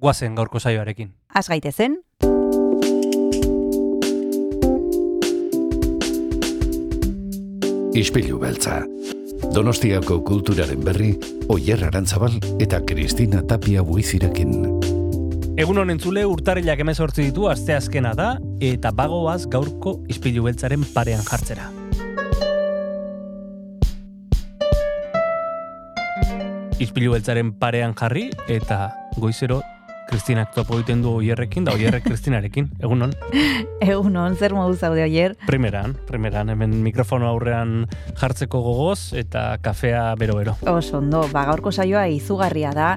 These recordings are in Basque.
guazen gaurko saioarekin. Az gaitezen, Ispilu beltza. Donostiako kulturaren berri, Oyer Arantzabal eta Kristina Tapia buizirekin. Egun honen zule urtarilak emezortzi ditu asteazkena da, eta bagoaz gaurko izpilu beltzaren parean jartzera. Izpilu beltzaren parean jarri, eta goizero Kristinak topo egiten du oierrekin, da oierrek Kristinarekin, egun hon. egun on, zer modu zaude oier? Primeran, primeran, hemen mikrofono aurrean jartzeko gogoz, eta kafea bero-bero. Oso ondo, ba, gaurko saioa izugarria da,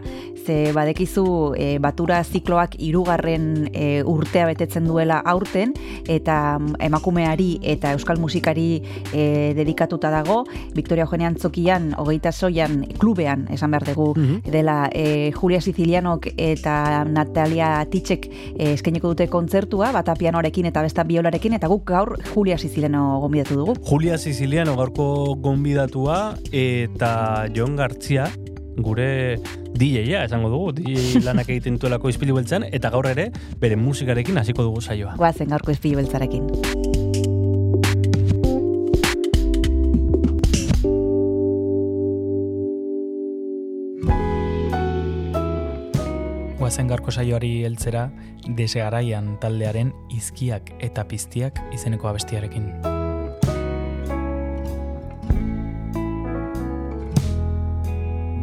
ze badekizu e, batura zikloak irugarren e, urtea betetzen duela aurten, eta mm, emakumeari eta euskal musikari e, dedikatuta dago, Victoria Eugenia Antzokian, hogeita soian, klubean, esan behar dugu, Mhm. dela e, Julia Sicilianok eta Natalia Titxek e, eskainiko dute kontzertua, bata pianoarekin eta besta biolarekin, eta guk gaur Julia Siciliano gombidatu dugu. Julia Siciliano gaurko gonbidatua eta Jon Gartzia gure DJ-a esango dugu, DJ lanak egiten duelako izpilu beltzan, eta gaur ere bere musikarekin hasiko dugu saioa. Goazen gaurko izpilu beltzarekin. Guazen garko saioari heltzera desegaraian taldearen izkiak eta piztiak izeneko abestiarekin.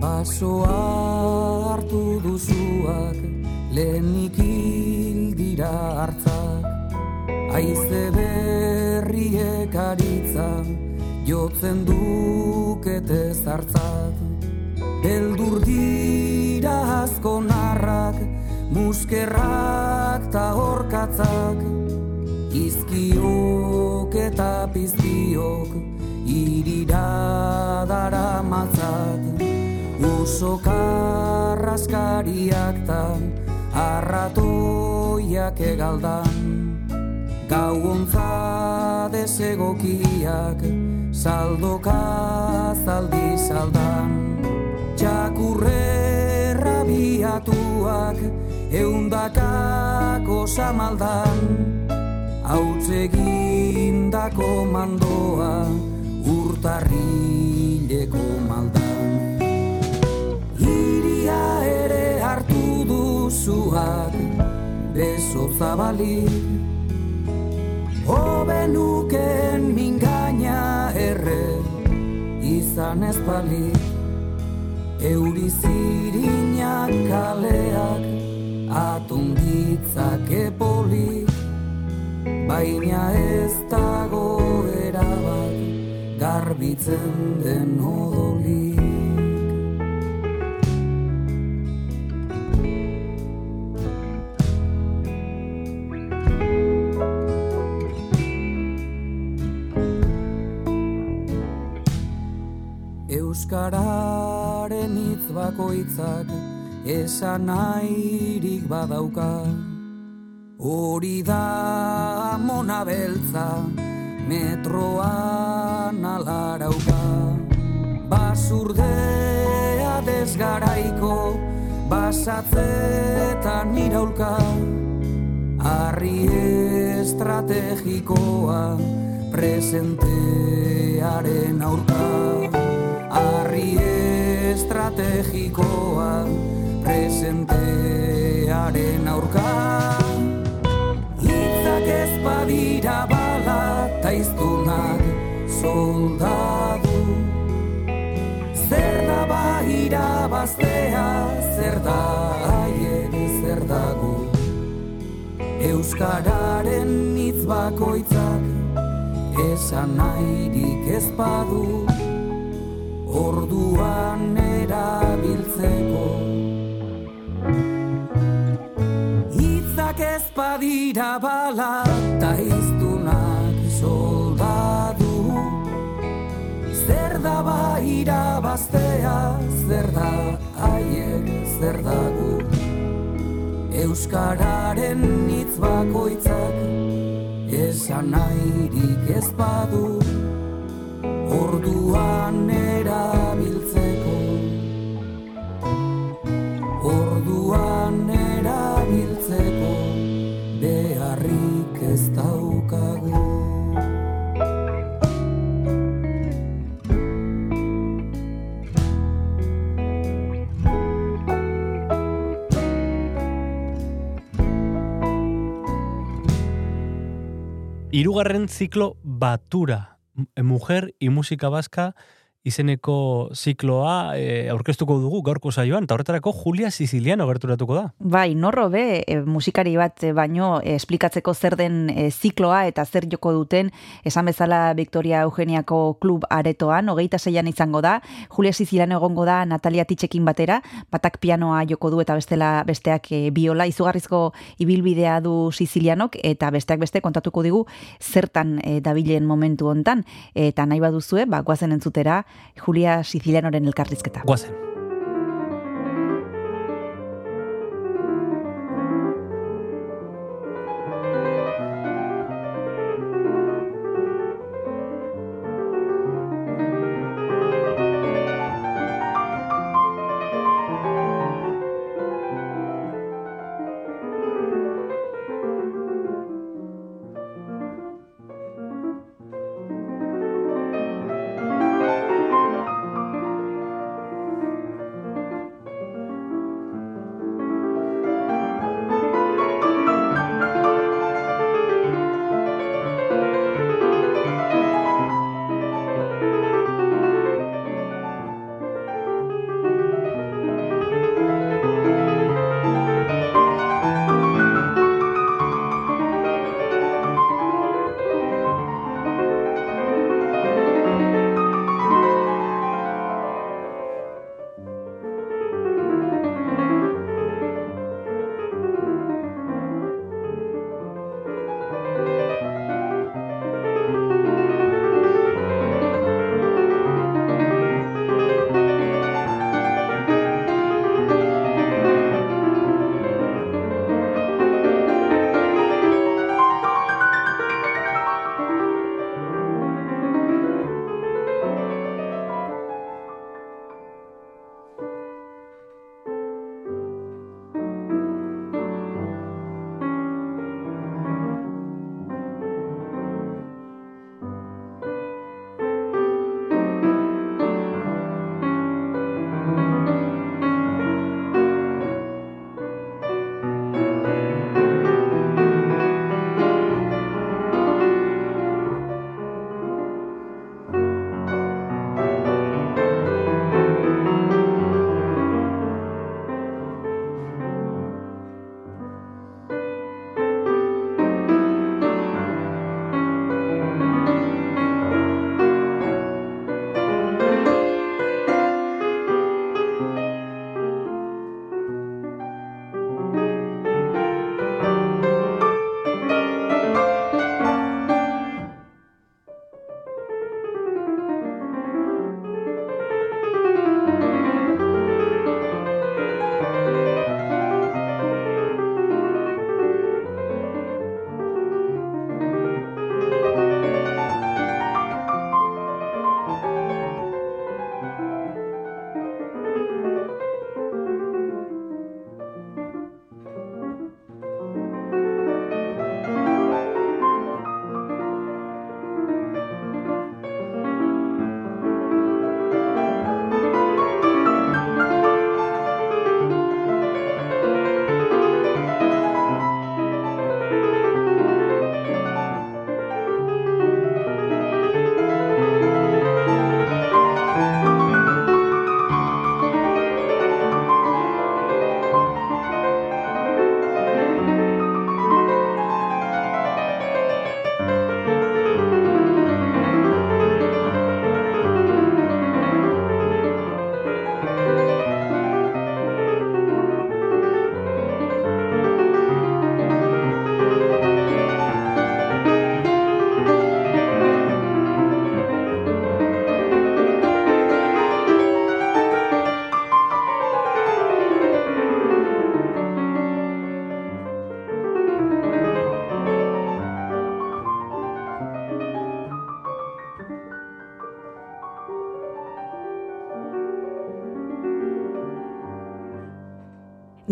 Basoa hartu duzuak lehenik dira hartzak Aize berriek aritza jotzen dukete zartzak Beldur dira asko narrak, muskerrak ta horkatzak. Izkiok eta piztiok irira dara matzak. Uso karraskariak ta arratoiak egaldan. Gau ontza desegokiak saldoka zaldi saldan Txakurre rabiatuak eundakako samaldan Hautzegindako mandoa urtarrileko maldan. Iria ere hartu duzuak beso zabalik. Hobenuken mingaina erre izan ez balik Euri zirinak kaleak atunditzak epolik Baina ez dago erabat garbitzen den odolik. Euskararen hitz bakoitzak esan nahirik badauka. Hori da mona beltza metroan alarauka. Basurdea desgaraiko basatzetan iraulka Arri estrategikoa presentearen aurka estrategikoa presentearen aurka. Hitzak ez badira bala taiztunak soldadu. Zer da bahira baztea, zer da haien zer dago Euskararen hitz bakoitzak esan nahirik ez badu orduan erabiltzeko. Ez badira bala Ta iztunak soldadu. Zer da baira bastea Zer da aiek zer dagu Euskararen hitz bakoitzak Esan nahirik ez badu Orduan erabiltzeko. Orduan erabiltzeko. Beharrik ez Hirugarren ziklo batura. Mujer y música vasca izeneko zikloa e, aurkeztuko dugu gaurko saioan, eta horretarako Julia Siciliano gerturatuko da. Bai, norro be, e, musikari bat e, baino esplikatzeko zer den e, zikloa eta zer joko duten, esan bezala Victoria Eugeniako klub aretoan, hogeita zeian izango da, Julia Siciliano egongo da Natalia Titxekin batera, batak pianoa joko du eta bestela besteak e, biola, izugarrizko ibilbidea du Sicilianok, eta besteak beste kontatuko digu zertan e, dabilen momentu hontan, eta nahi baduzue, ba, guazen entzutera, Julia Sicilianoren elkarrizketa. Guazen.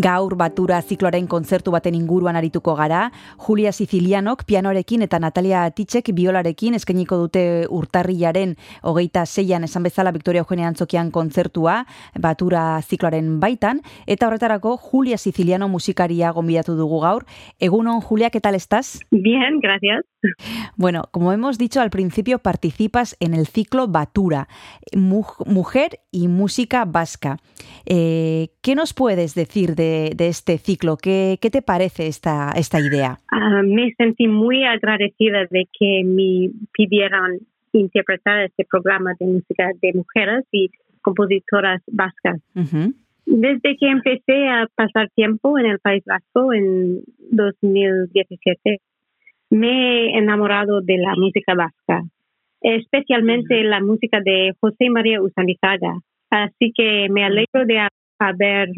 Gaur batura zikloaren kontzertu baten inguruan arituko gara, Julia Sicilianok pianorekin eta Natalia Atitzek biolarekin eskainiko dute urtarrilaren hogeita zeian esan bezala Victoria Eugenia Antzokian kontzertua batura zikloaren baitan, eta horretarako Julia Siciliano musikaria gonbidatu dugu gaur. Egunon, Julia, ¿qué tal estás? Bien, gracias. Bueno, como hemos dicho al principio, participas en el ciclo Batura, Mujer y Música Vasca. Eh, ¿Qué nos puedes decir de de, este ciclo. ¿Qué, ¿Qué, te parece esta, esta idea? Uh, me sentí muy agradecida de que me pidieran interpretar este programa de música de mujeres y compositoras vascas. Uh -huh. Desde que empecé a pasar tiempo en el País Vasco en 2017, me he enamorado de la música vasca, especialmente la música de José María Usandizaga. Así que me alegro de haber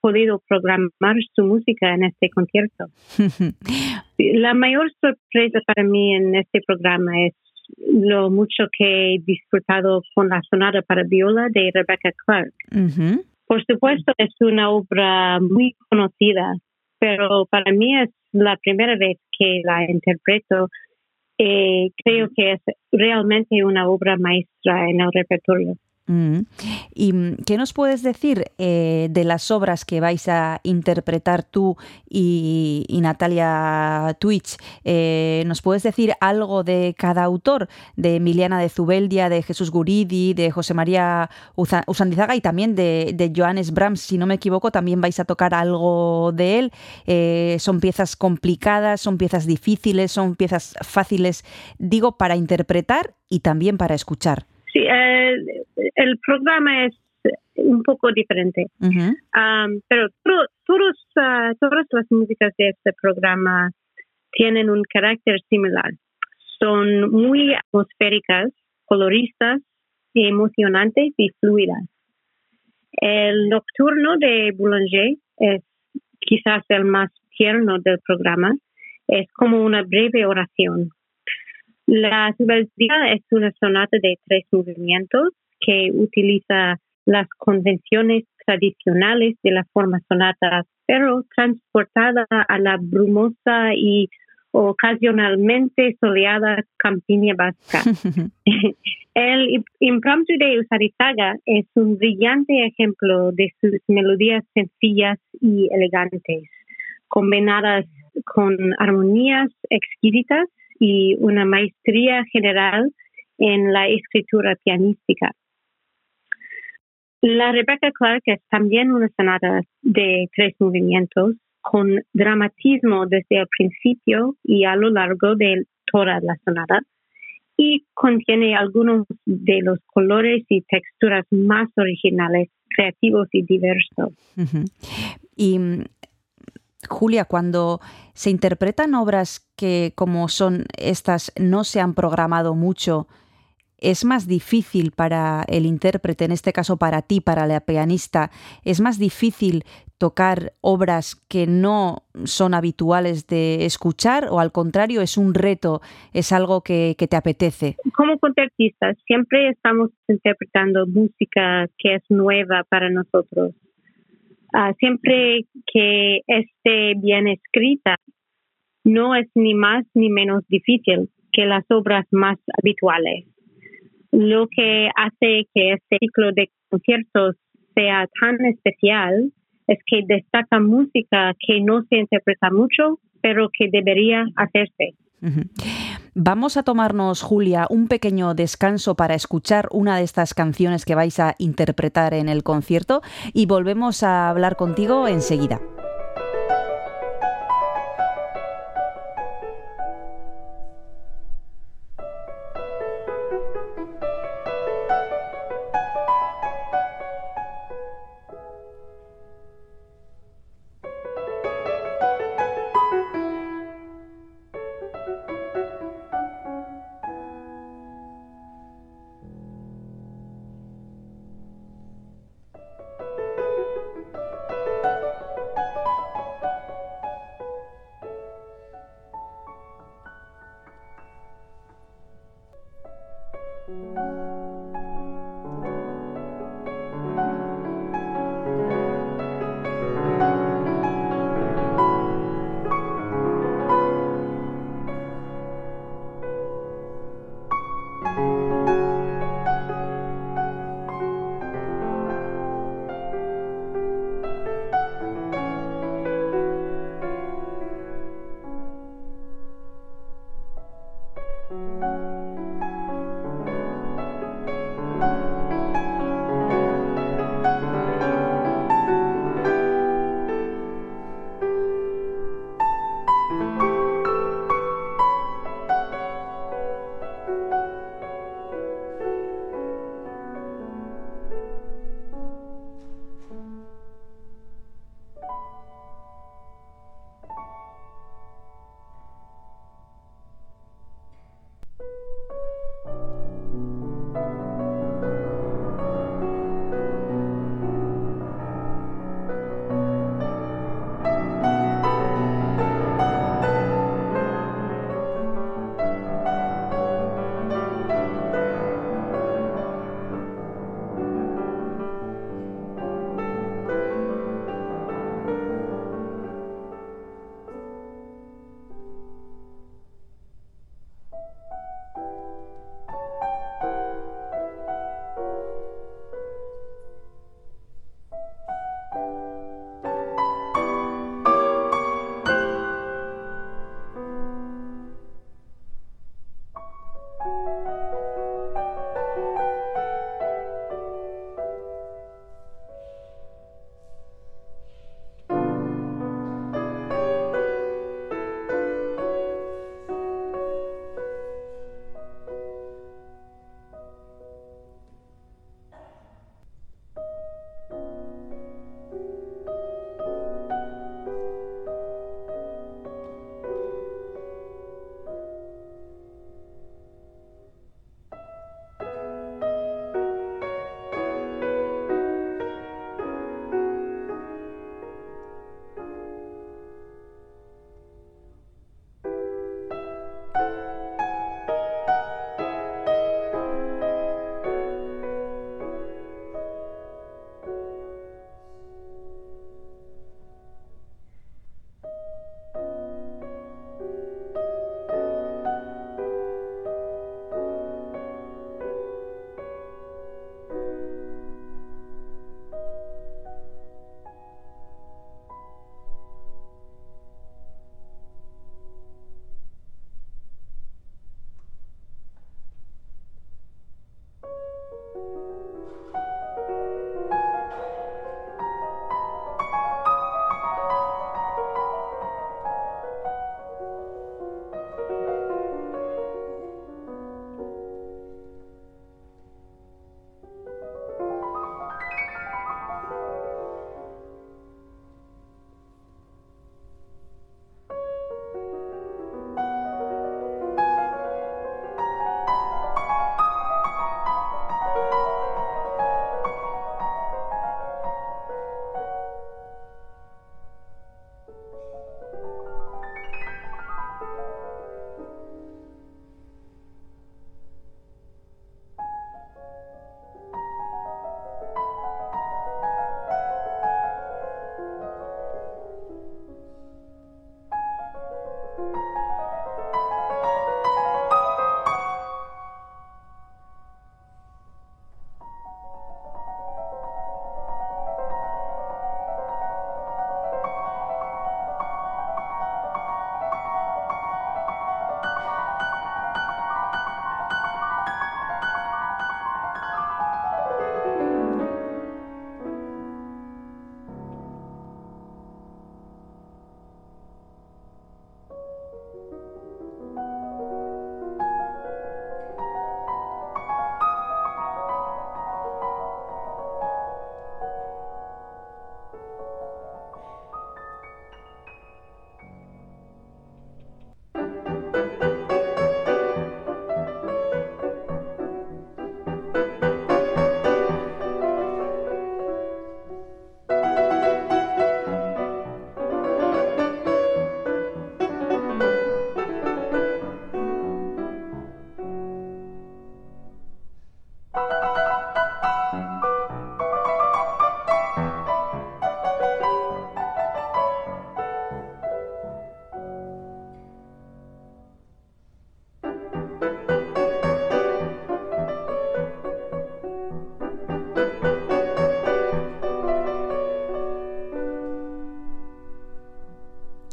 podido programar su música en este concierto. La mayor sorpresa para mí en este programa es lo mucho que he disfrutado con la sonata para viola de Rebecca Clark. Por supuesto, es una obra muy conocida, pero para mí es la primera vez que la interpreto. y creo que es realmente una obra maestra en el repertorio. Mm. ¿Y mm, qué nos puedes decir eh, de las obras que vais a interpretar tú y, Natalia Twitch? Eh, ¿Nos puedes decir algo de cada autor? De Emiliana de Zubeldia, de Jesús Guridi, de José María Usandizaga y también de, de, Johannes Brahms, si no me equivoco, también vais a tocar algo de él. Eh, ¿Son piezas complicadas, son piezas difíciles, son piezas fáciles, digo, para interpretar y también para escuchar? Sí, eh, el programa es un poco diferente, uh -huh. um, pero todo, todos, uh, todas las músicas de este programa tienen un carácter similar. Son muy atmosféricas, coloristas, emocionantes y fluidas. El nocturno de Boulanger es quizás el más tierno del programa. Es como una breve oración la subversiva es una sonata de tres movimientos que utiliza las convenciones tradicionales de la forma sonata, pero transportada a la brumosa y ocasionalmente soleada campiña vasca. El impromptu de Usarizaga es un brillante ejemplo de sus melodías sencillas y elegantes, combinadas con armonías exquisitas y una maestría general en la escritura pianística. La Rebecca Clark es también una sonata de tres movimientos con dramatismo desde el principio y a lo largo de toda la sonata y contiene algunos de los colores y texturas más originales, creativos y diversos. Julia, cuando se interpretan obras que como son estas no se han programado mucho, es más difícil para el intérprete, en este caso para ti, para la pianista, es más difícil tocar obras que no son habituales de escuchar o al contrario es un reto, es algo que, te apetece? Como concertistas siempre estamos interpretando música que es nueva para nosotros. Uh, siempre que esté bien escrita, no es ni más ni menos difícil que las obras más habituales. Lo que hace que este ciclo de conciertos sea tan especial es que destaca música que no se interpreta mucho, pero que debería hacerse. Vamos a tomarnos, Julia, un pequeño descanso para escuchar una de estas canciones que vais a interpretar en el concierto y volvemos a hablar contigo enseguida.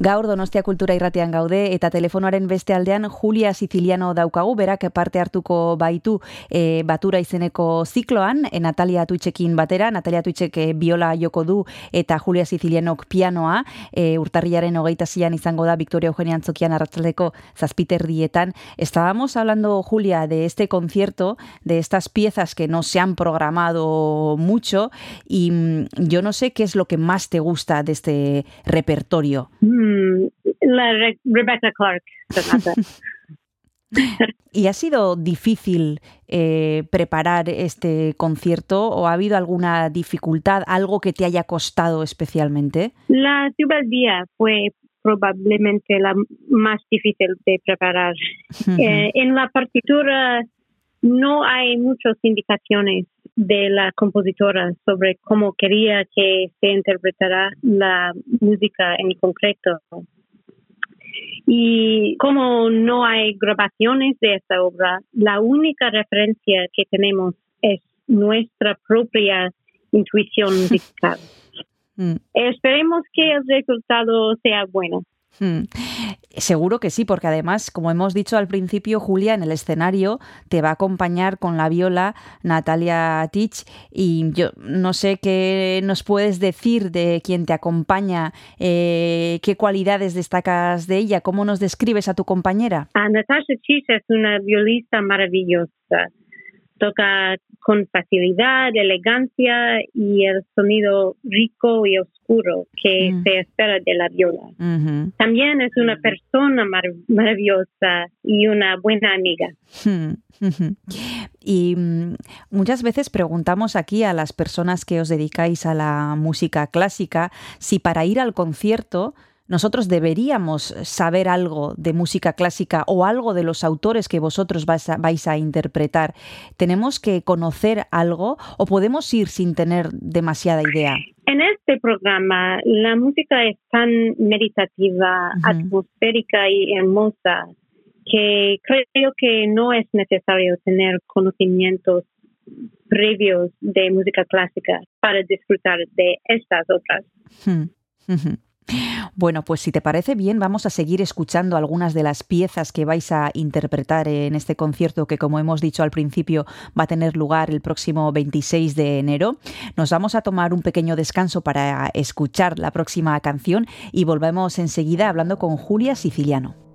Gaur Donostia Kultura Irratean gaude eta telefonoaren beste aldean Julia Siciliano daukagu, berak parte hartuko baitu e, batura izeneko zikloan, e, Natalia Tuitzekin batera, Natalia Tuitzek e, biola joko du eta Julia Sicilianok pianoa, e, urtarriaren hogeita zian izango da Victoria Eugenia Antzokian arratzaldeko zazpiter dietan. Estábamos hablando, Julia, de este concierto, de estas piezas que no se han programado mucho y mm, yo no sé qué es lo que más te gusta de este repertorio. Mm. La Rebecca Clark ¿Y ha sido difícil eh, preparar este concierto o ha habido alguna dificultad, algo que te haya costado especialmente? La día fue probablemente la más difícil de preparar. Eh, en la partitura no hay muchas indicaciones de la compositora sobre cómo quería que se interpretara la música en concreto. Y como no hay grabaciones de esta obra, la única referencia que tenemos es nuestra propia intuición musical. Mm. Esperemos que el resultado sea bueno. Hmm. Seguro que sí, porque además, como hemos dicho al principio, Julia, en el escenario te va a acompañar con la viola Natalia Tich y yo no sé qué nos puedes decir de quien te acompaña, eh, qué cualidades destacas de ella, cómo nos describes a tu compañera. Ah, Natasha Tich es una violista maravillosa toca con facilidad, elegancia y el sonido rico y oscuro que mm. se espera de la viola. También es una persona maravillosa y una buena amiga. Y mm, muchas veces preguntamos aquí a las personas que os dedicáis a la música clásica si para ir al concierto nosotros deberíamos saber algo de música clásica o algo de los autores que vosotros vais a, interpretar. ¿Tenemos que conocer algo o podemos ir sin tener demasiada idea? En este programa la música es tan meditativa, atmosférica y hermosa que creo que no es necesario tener conocimientos previos de música clásica para disfrutar de estas obras. Bueno, pues si te parece bien, vamos a seguir escuchando algunas de las piezas que vais a interpretar en este concierto que, como hemos dicho al principio, va a tener lugar el próximo 26 de enero. Nos vamos a tomar un pequeño descanso para escuchar la próxima canción y volvemos enseguida hablando con Julia Siciliano.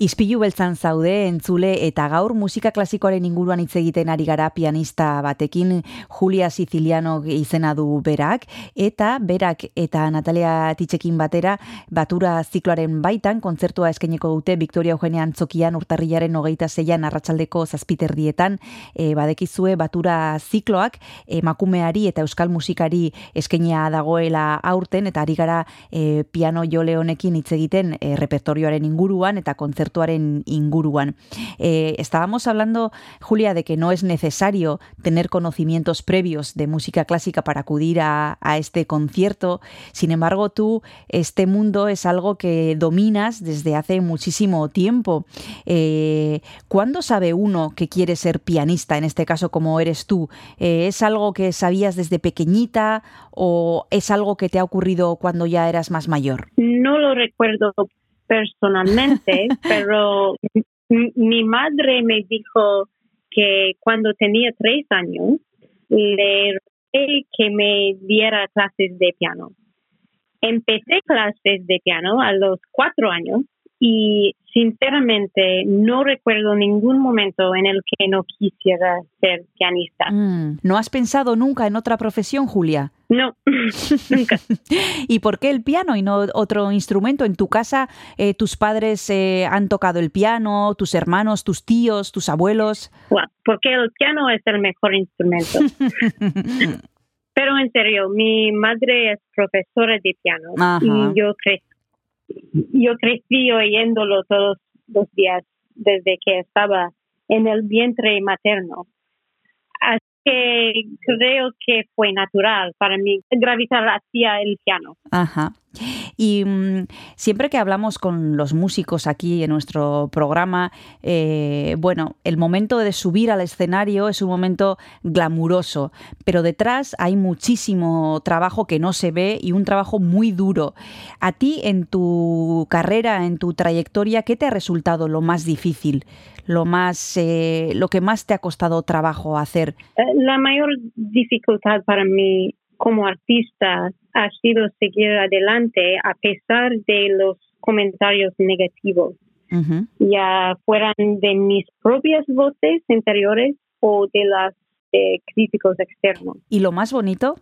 Ispilu beltzan zaude entzule eta gaur musika klasikoaren inguruan hitz egiten ari gara pianista batekin Julia Siciliano izena du berak eta berak eta Natalia Titxekin batera batura zikloaren baitan kontzertua eskaineko dute Victoria Eugenia Antzokian urtarrilaren hogeita zeian arratsaldeko zazpiterdietan. E, badekizue batura zikloak emakumeari eta euskal musikari eskainia dagoela aurten eta ari gara e, piano jole honekin hitz egiten e, repertorioaren inguruan eta kontzertu kontzertuaren inguruan. Eh, estábamos hablando, Julia, de que no es necesario tener conocimientos previos de música clásica para acudir a, a este concierto. Sin embargo, tú, este mundo es algo que dominas desde hace muchísimo tiempo. Eh, ¿Cuándo sabe uno que quiere ser pianista, en este caso como eres tú? Eh, ¿Es algo que sabías desde pequeñita o es algo que te ha ocurrido cuando ya eras más mayor? No lo recuerdo personalmente, pero mi madre me dijo que cuando tenía tres años le rogué que me diera clases de piano. Empecé clases de piano a los cuatro años y sinceramente no recuerdo ningún momento en el que no quisiera ser pianista. Mm. ¿No has pensado nunca en otra profesión, Julia? No, nunca. ¿Y por qué el piano y no otro instrumento? ¿En tu casa eh, tus padres eh, han tocado el piano, tus hermanos, tus tíos, tus abuelos? porque el piano es el mejor instrumento. Pero en serio, mi madre es profesora de piano y yo crecí yo crecí oyéndolo todos los días desde que estaba en el vientre materno. Así que creo que fue natural para mí gravitar hacia el piano. Ajá. Y mm, siempre que hablamos con los músicos aquí en nuestro programa, eh, bueno, el momento de subir al escenario es un momento glamuroso, pero detrás hay muchísimo trabajo que no se ve y un trabajo muy duro. A ti en tu carrera, en tu trayectoria, ¿qué te ha resultado lo más difícil? Lo más, eh, lo que más te ha costado trabajo hacer. Eh, la mayor dificultad para mí como artista ha sido seguir adelante a pesar de los comentarios negativos, ya fueran de mis propias voces interiores o de las críticos externos. ¿Y lo más bonito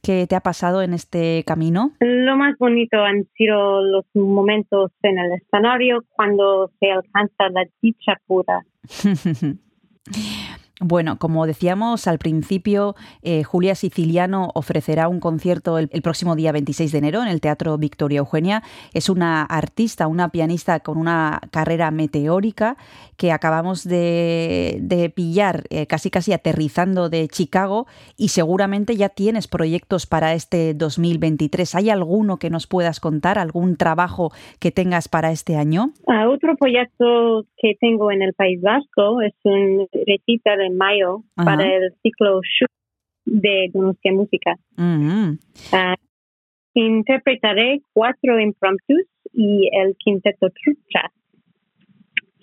que te ha pasado en este camino? Lo más bonito han sido los momentos en el escenario cuando se alcanza la dicha pura. Bueno, como decíamos al principio, eh, Julia Siciliano ofrecerá un concierto el, próximo día 26 de enero en el Teatro Victoria Eugenia. Es una artista, una pianista con una carrera meteórica que acabamos de, pillar eh, casi casi aterrizando de Chicago y seguramente ya tienes proyectos para este 2023. ¿Hay alguno que nos puedas contar, algún trabajo que tengas para este año? Ah, otro proyecto que tengo en el País Vasco es un recital en mayo para el ciclo de Donostia Música. Ah, interpretaré cuatro impromptus y el quinteto trucha.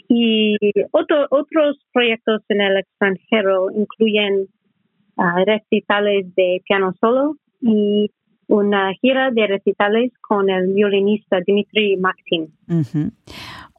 Y otros proyectos en el extranjero incluyen ah, recitales de piano solo y una gira de recitales con el violinista Dimitri Maxim.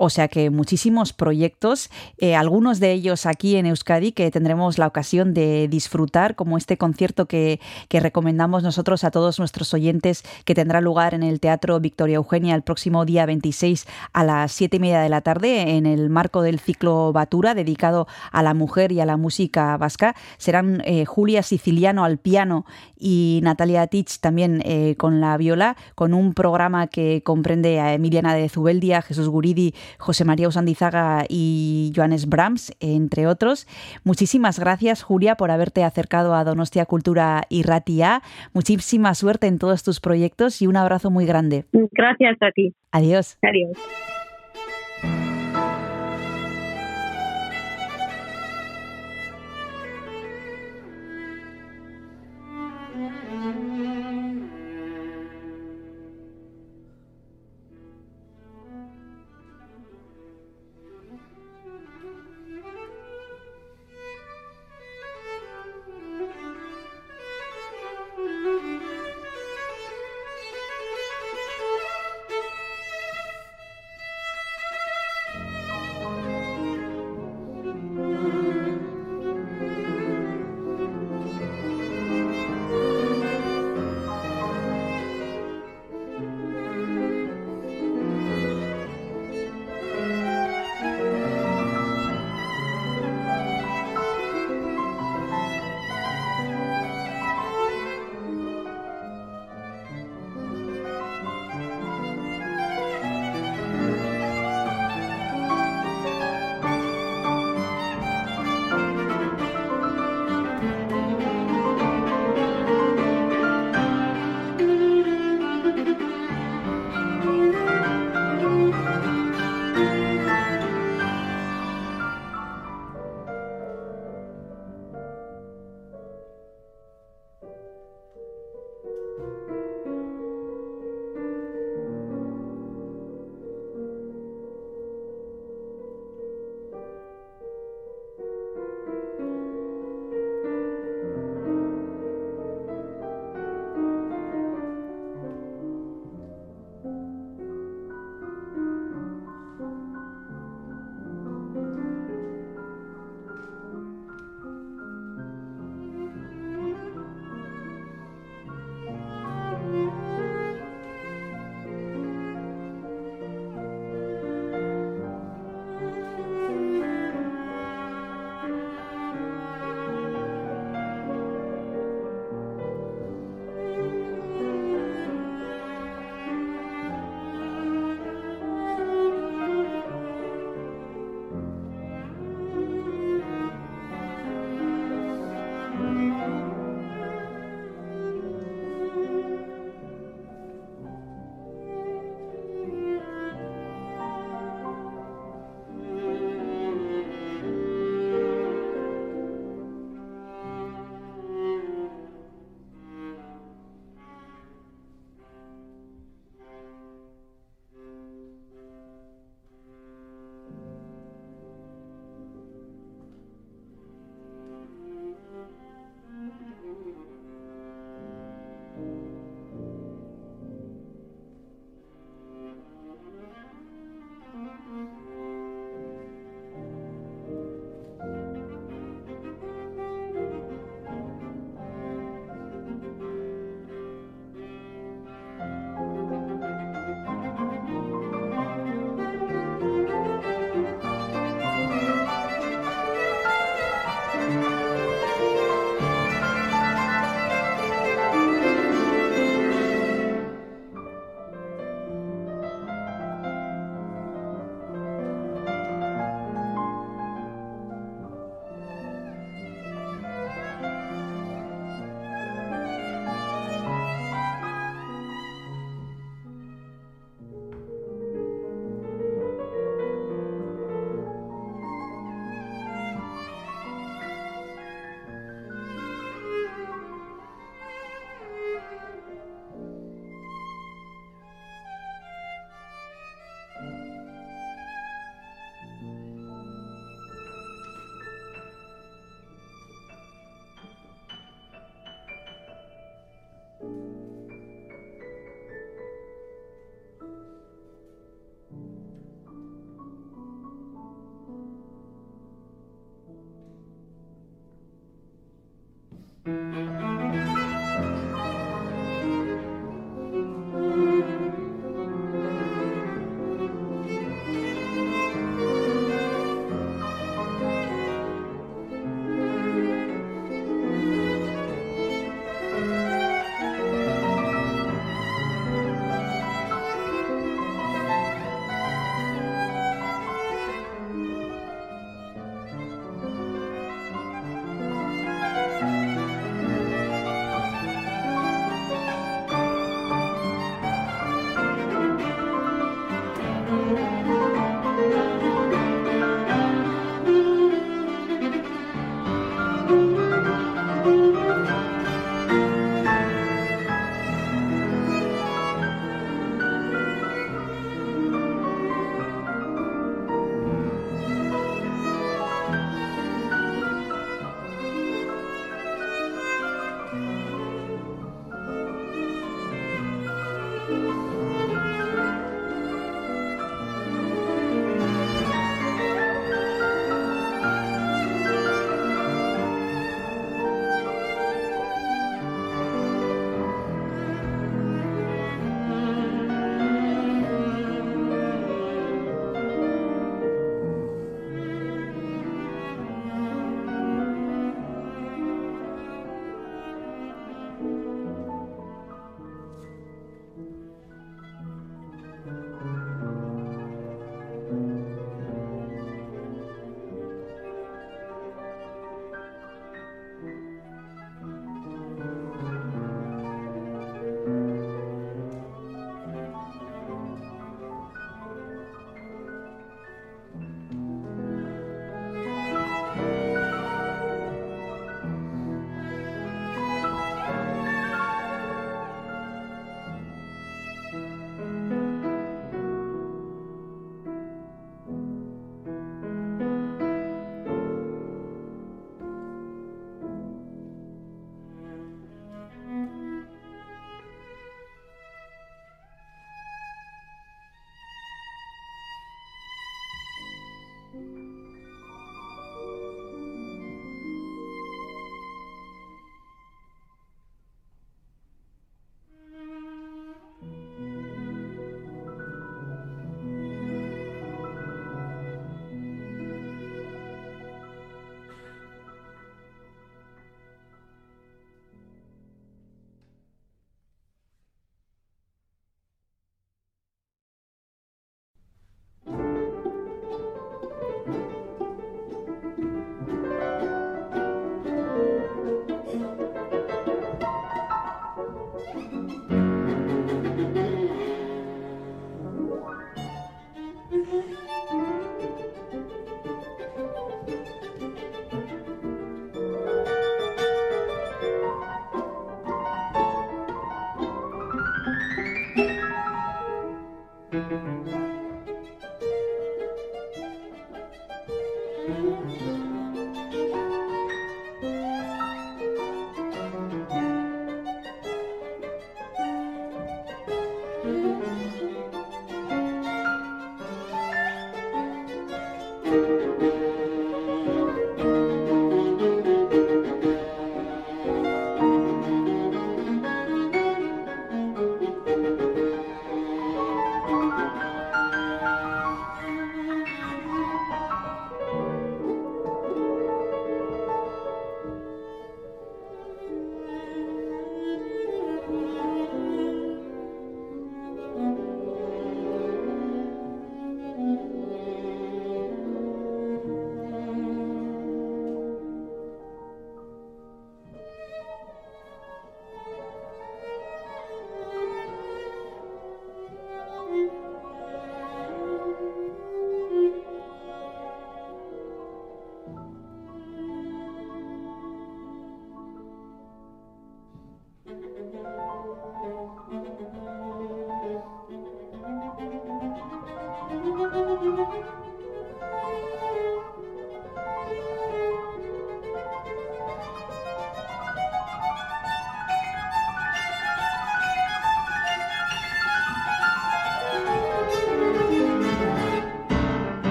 O sea que muchísimos proyectos, eh, algunos de ellos aquí en Euskadi que tendremos la ocasión de disfrutar, como este concierto que, recomendamos nosotros a todos nuestros oyentes, que tendrá lugar en el Teatro Victoria Eugenia el próximo día 26 a las 7 y media de la tarde, en el marco del ciclo Batura, dedicado a la mujer y a la música vasca. Serán eh, Julia Siciliano al piano y Natalia Tich también eh, con la viola, con un programa que comprende a Emiliana de Zubeldia, Jesús Guridi, José María Usandizaga y Joanes Brahms, entre otros. Muchísimas gracias, Julia, por haberte acercado a Donostia Cultura y Ratia. Muchísima suerte en todos tus proyectos y un abrazo muy grande. Gracias a ti. Adiós. Adiós. Mm-hmm.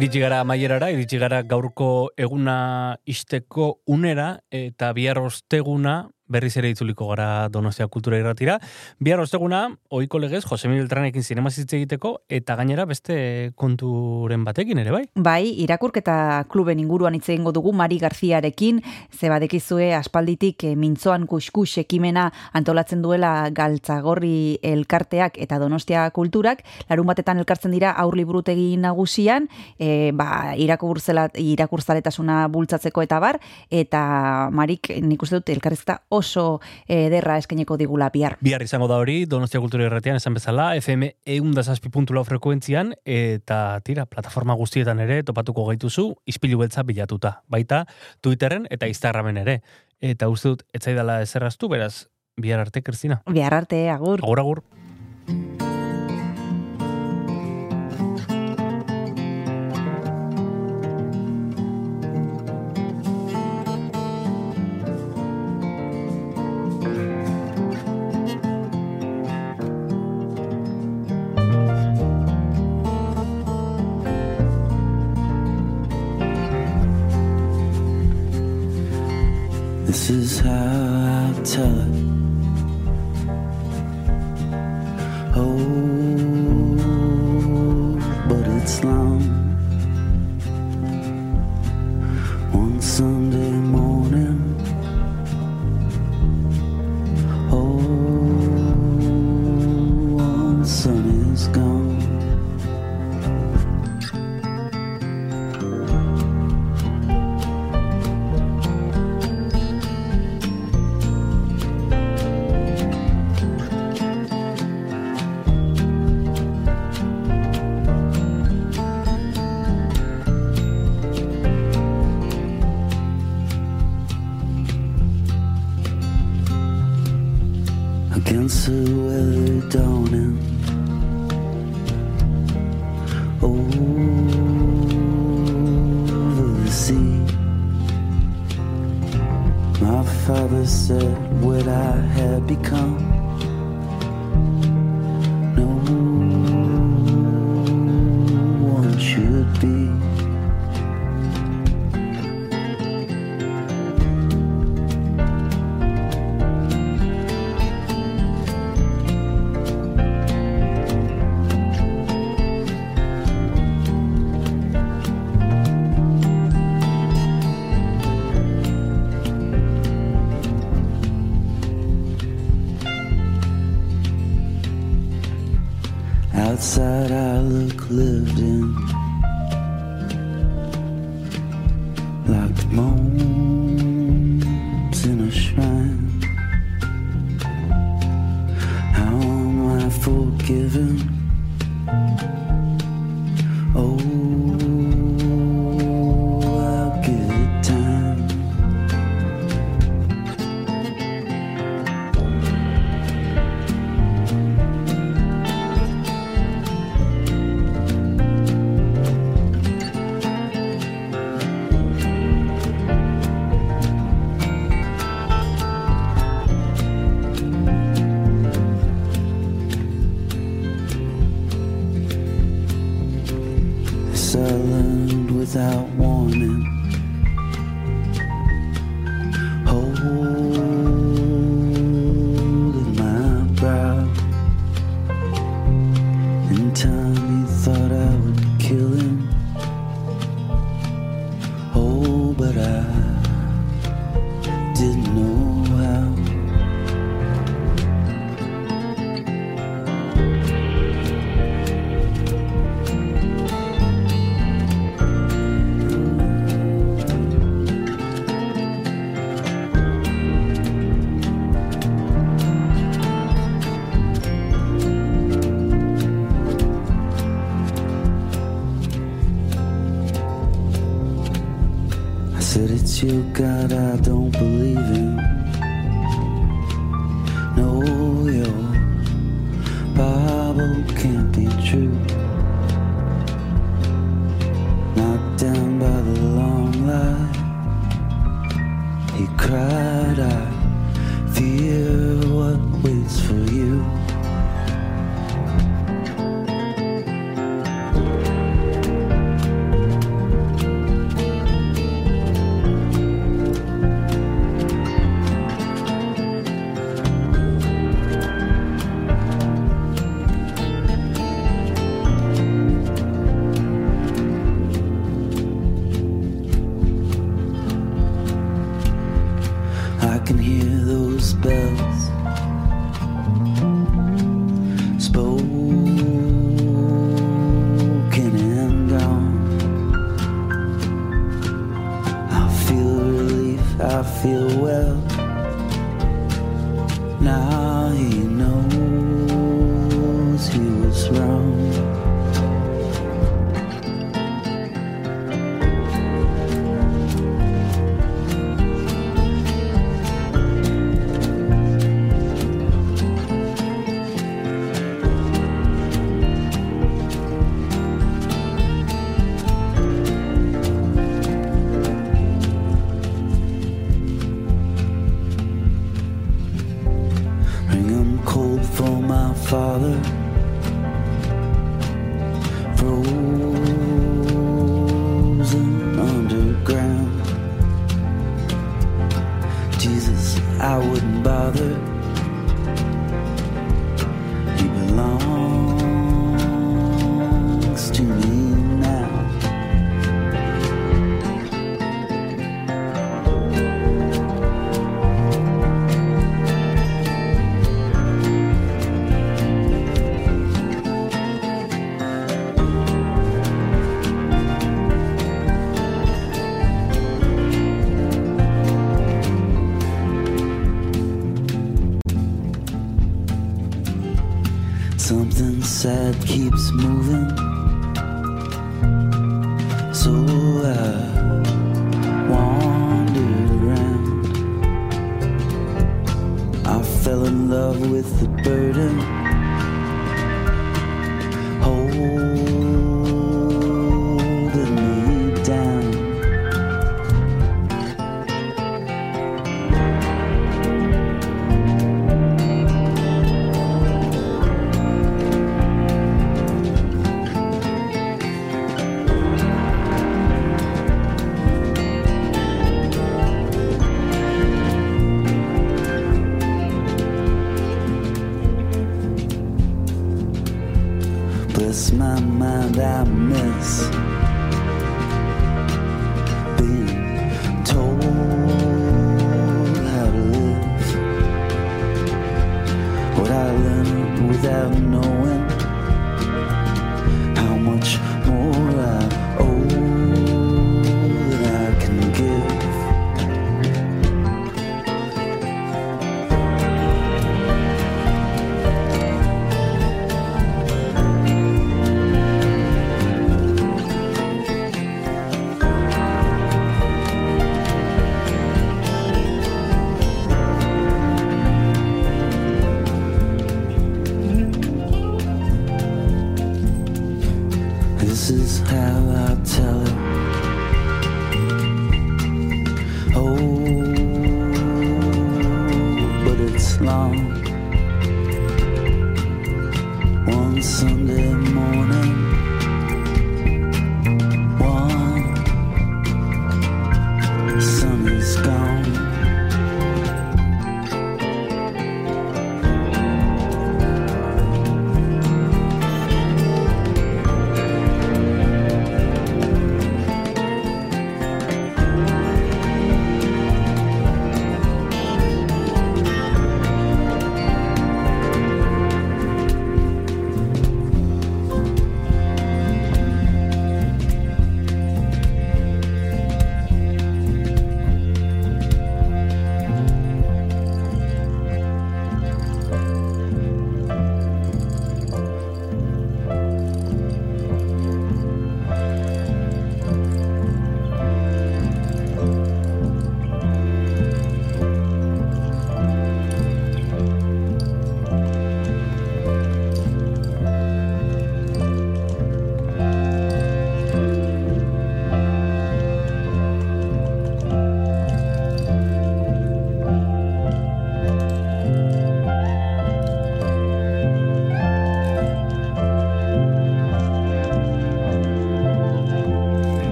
Iritsi gara maierara, iritsi gara gaurko eguna isteko unera, eta bihar osteguna, berriz ere itzuliko gara Donostia Kultura Irratira. Bihar osteguna, oiko legez, Jose Miguel Tranekin zinema egiteko, eta gainera beste konturen batekin ere, bai? Bai, irakurketa kluben inguruan hitz egingo dugu Mari Garziarekin, ze badekizue aspalditik e, mintzoan kuskus ekimena antolatzen duela galtzagorri elkarteak eta Donostia Kulturak, larun batetan elkartzen dira aur liburutegi nagusian, e, ba, irakurzaletasuna bultzatzeko eta bar, eta Marik nik uste dut elkarrizketa oso ederra eskeneko digula bihar. Bihar izango da hori, Donostia Kultura Erratian esan bezala, FM eundazazpi puntu frekuentzian, eta tira, plataforma guztietan ere, topatuko gaituzu, izpilu beltza bilatuta. Baita, Twitterren eta Instagramen ere. Eta uste dut, etzaidala ezerraztu, beraz, bihar arte, Kristina. Bihar arte, agur. Agur, agur. Is how I tell it. Oh, but it's long. Love with the burden.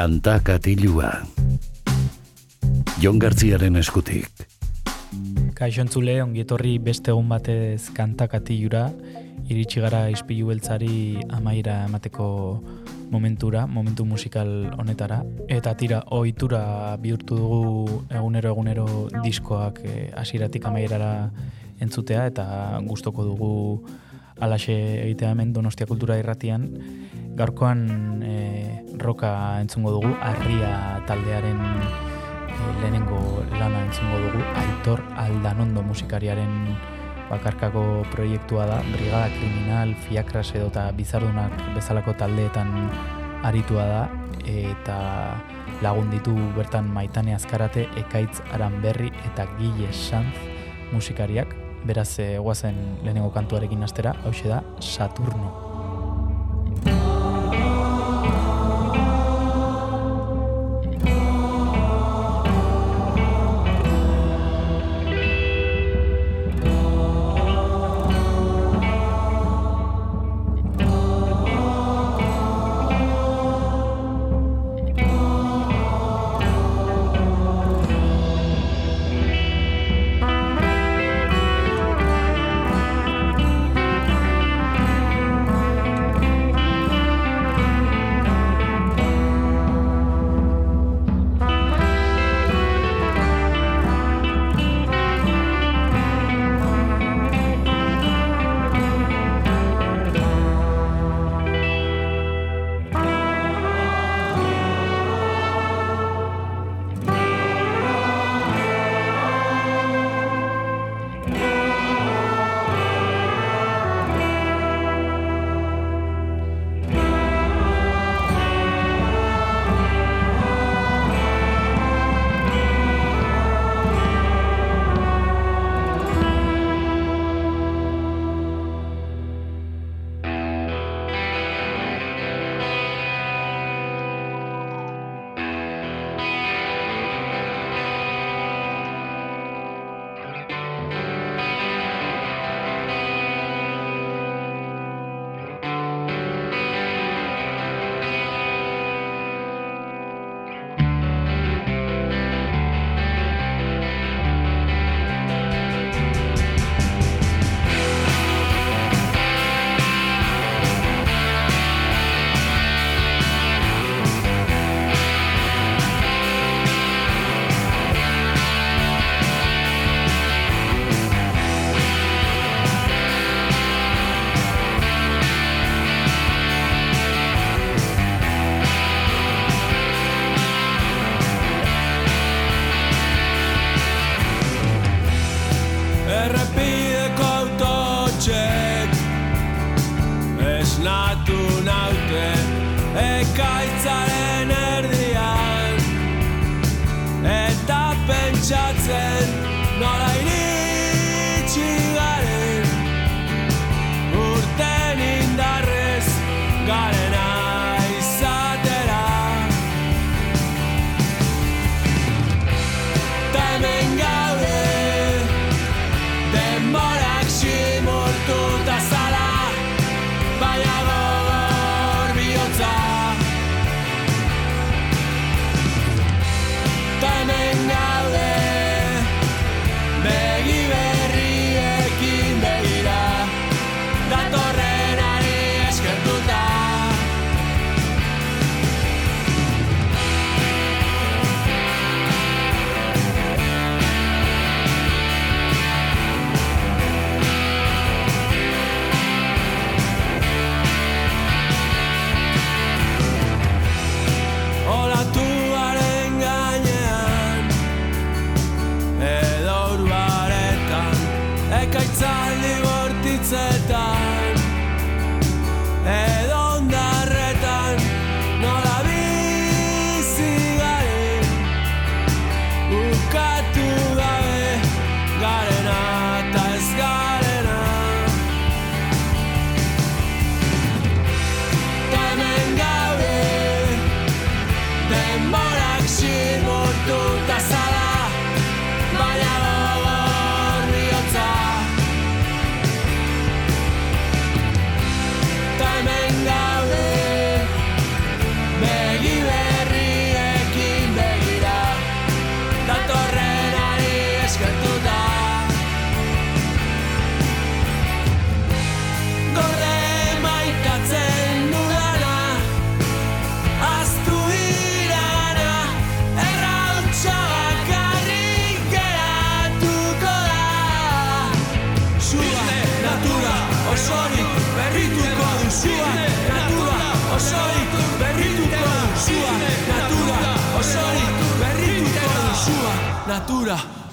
Kanta katilua. Jon Gartziaren eskutik. Kaixo entzule, ongietorri beste egun batez kanta katilura, iritsi gara izpilu beltzari amaira emateko momentura, momentu musikal honetara. Eta tira, ohitura bihurtu dugu egunero egunero diskoak eh, hasiratik amairara entzutea, eta gustoko dugu alaxe egitea hemen Donostia Kultura Irratian. Gaurkoan e, roka entzungo dugu, arria taldearen e, lehenengo lana entzungo dugu, Aitor Aldanondo musikariaren bakarkako proiektua da, Brigada Kriminal, Fiakras edo eta Bizardunak bezalako taldeetan aritua da, eta lagun ditu bertan maitane azkarate, ekaitz aranberri eta gile sanz musikariak, beraz eh, lehenengo kantuarekin astera, hau da Saturno.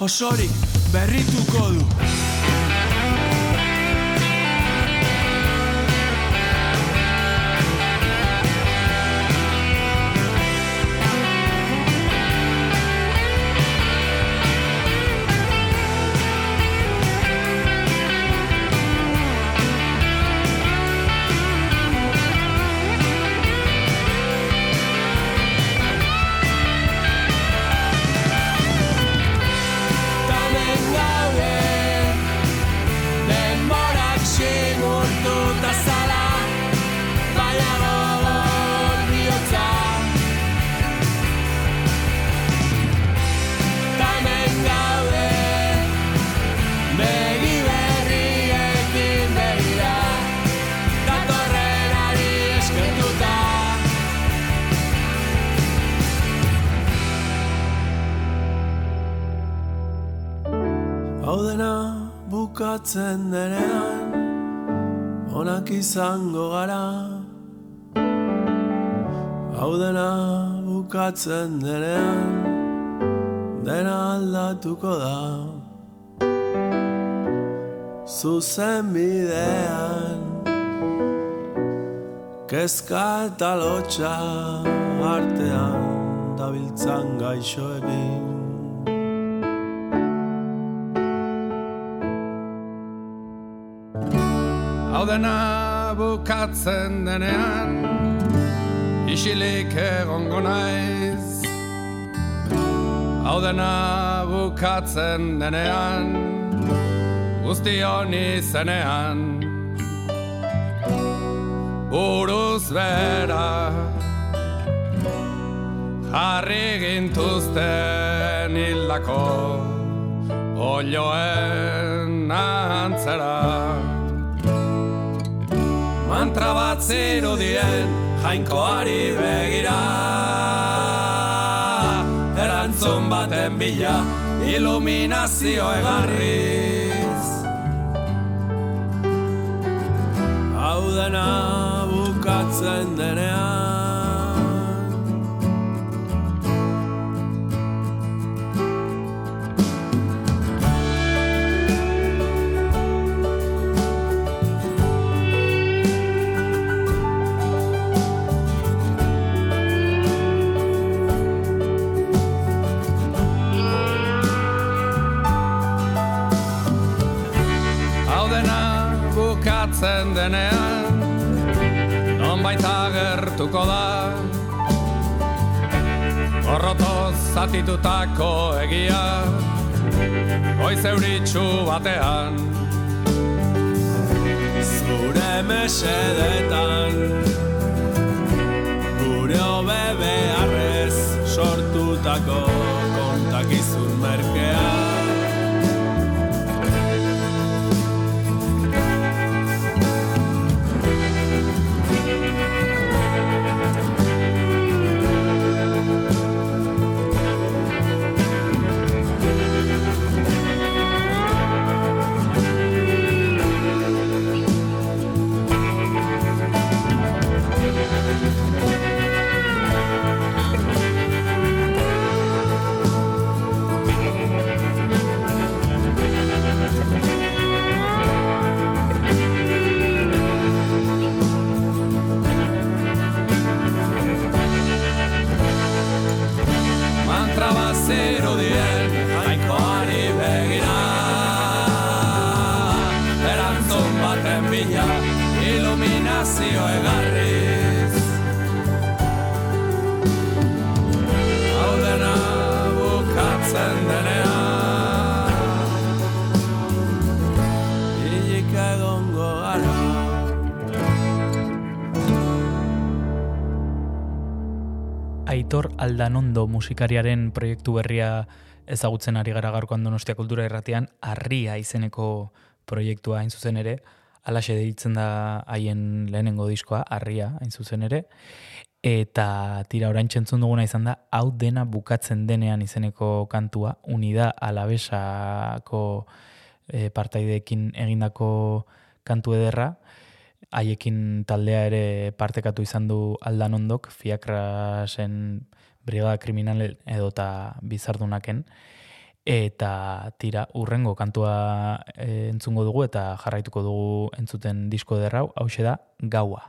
Osorik berrituko du. Bukatzen denean Dena aldatuko da. Zuzen bidean Kezka eta lotxa artean Dabiltzan gaixoekin. Hau dena bukatzen denean Isilik egongo naiz. Hau dena bukatzen denean Guztion izenean Buruz bera Jarri gintuzten hildako Olioen antzera. Mantra bat zirudien jainkoari begira Erantzun baten bila iluminazio egarriz. Hau dena bukatzen denean bukatzen denean Nonbait agertuko da. Horrotoz zatitutako egia Goiz euritxu batean. Zure mesedetan Gure hobe beharrez sortutako kontakizun merkean Aldanondo musikariaren proiektu berria ezagutzen ari gara gaurkoan Donostia Kultura Irratian, Arria izeneko proiektua hain zuzen ere, alaxe deitzen da haien lehenengo diskoa, Arria hain zuzen ere, eta tira orain txentzun duguna izan da, hau dena bukatzen denean izeneko kantua, unida alabesako e, partaideekin egindako kantu ederra, haiekin taldea ere partekatu izan du aldanondok, fiakrasen brigada kriminal edota bizardunaken, eta tira urrengo kantua e, entzungo dugu eta jarraituko dugu entzuten disko derrau, hau da gaua.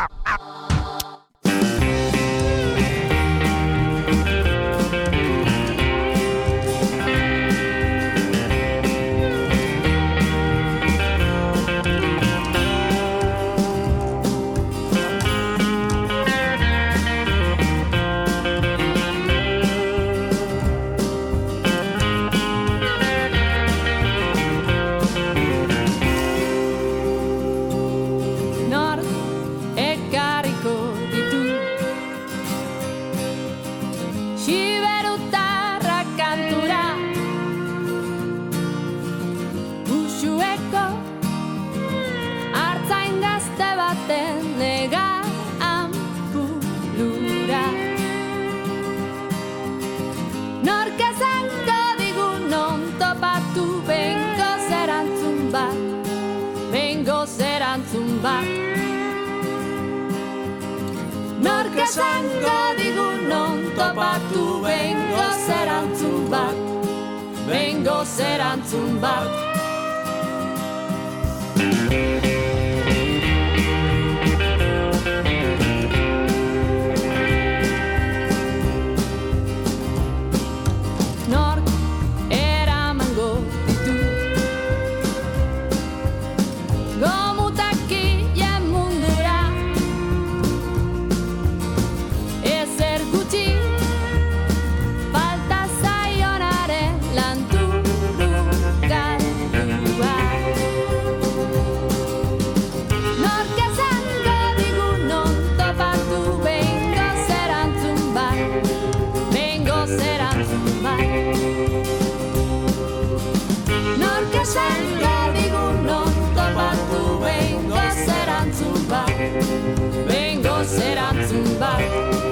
bat Nork esango digun non topatu bengo zerantzun bat Bengo zerantzun bat. 明白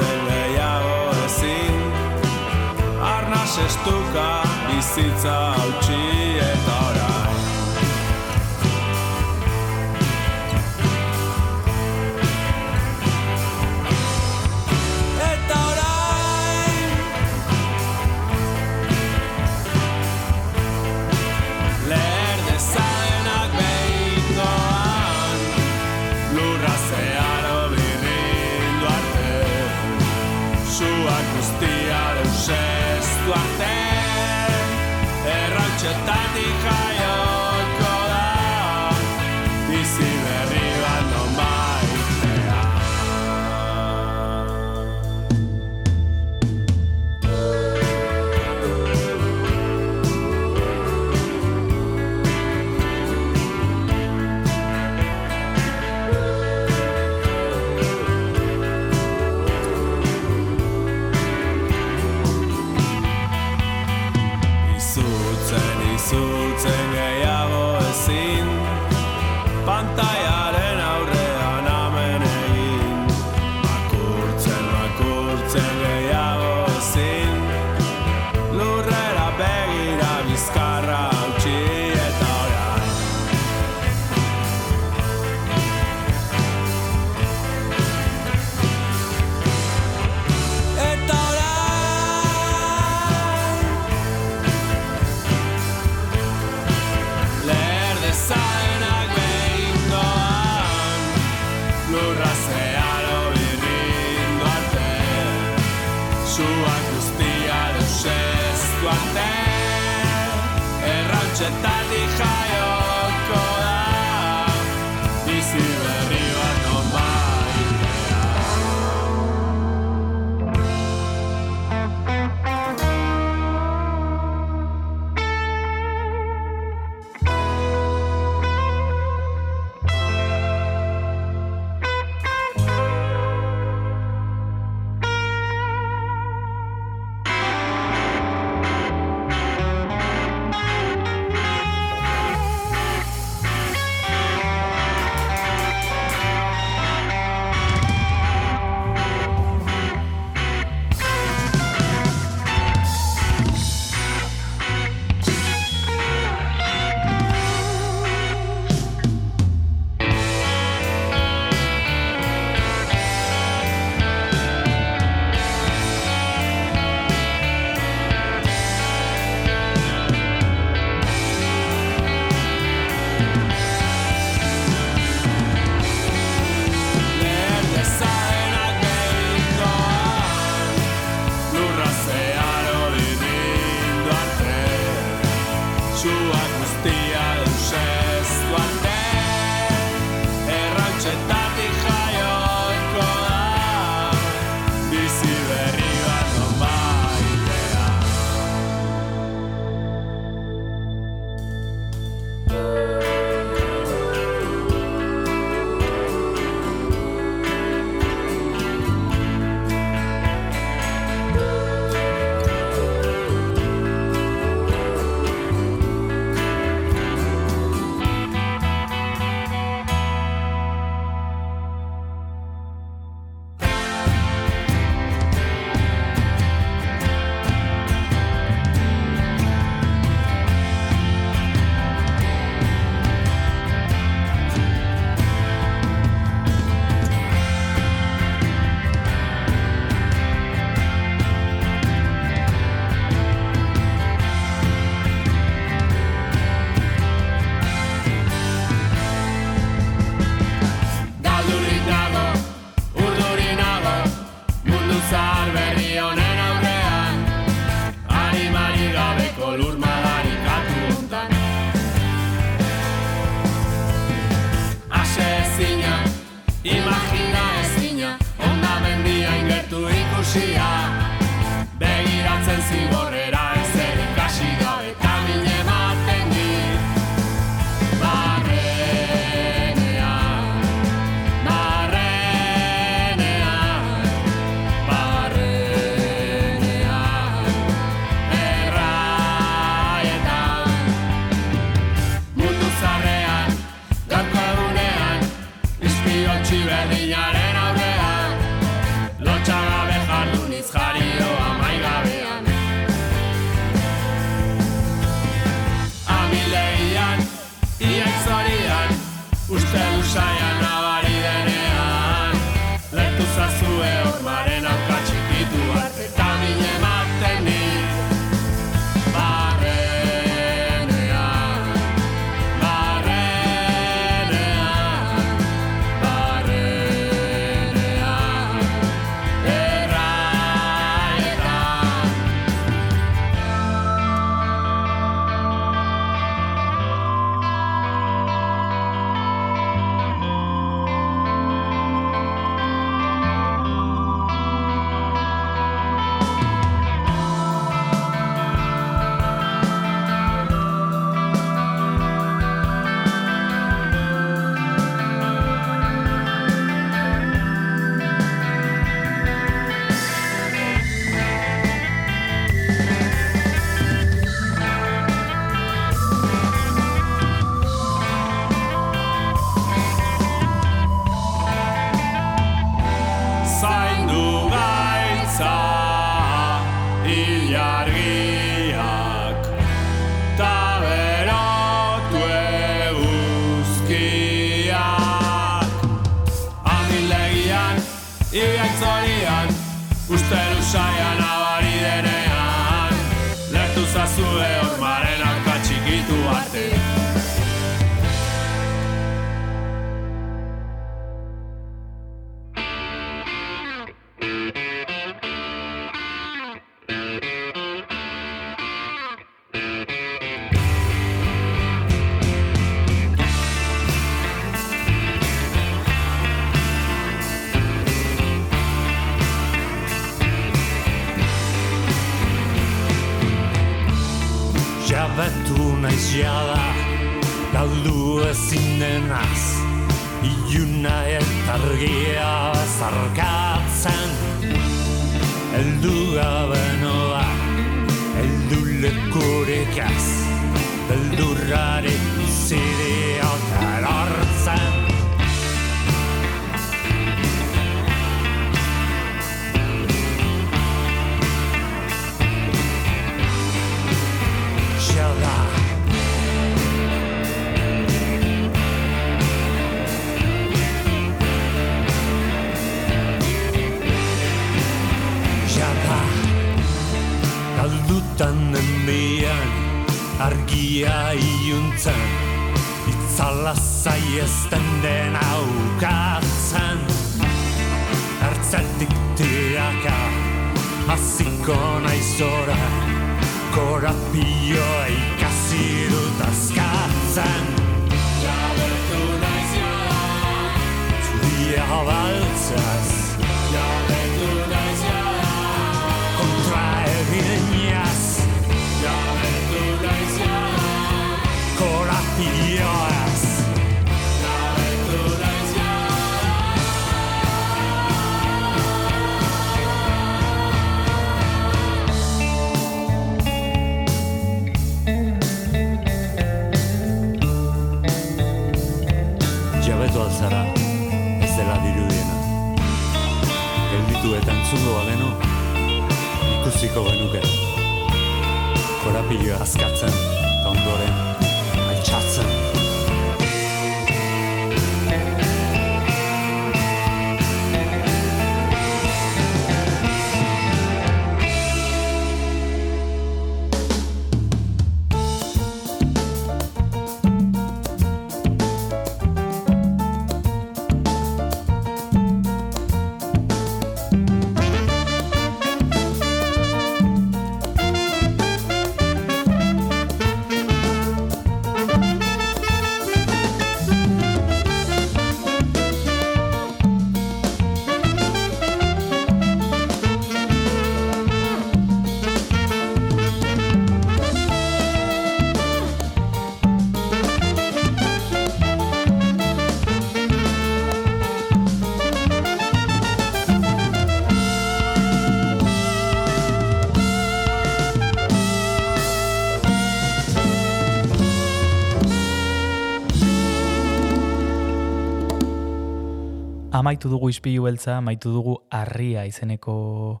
amaitu dugu izpilu beltza, amaitu dugu harria izeneko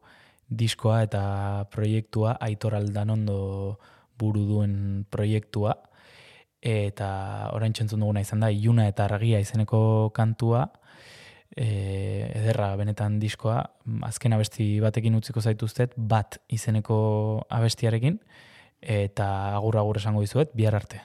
diskoa eta proiektua Aitor Aldanondo buru duen proiektua. Eta orain txentzun duguna izan da Iuna eta Argia izeneko kantua. E, ederra benetan diskoa azken abesti batekin utziko zaituztet bat izeneko abestiarekin. Eta agur agur esango dizuet bihar arte.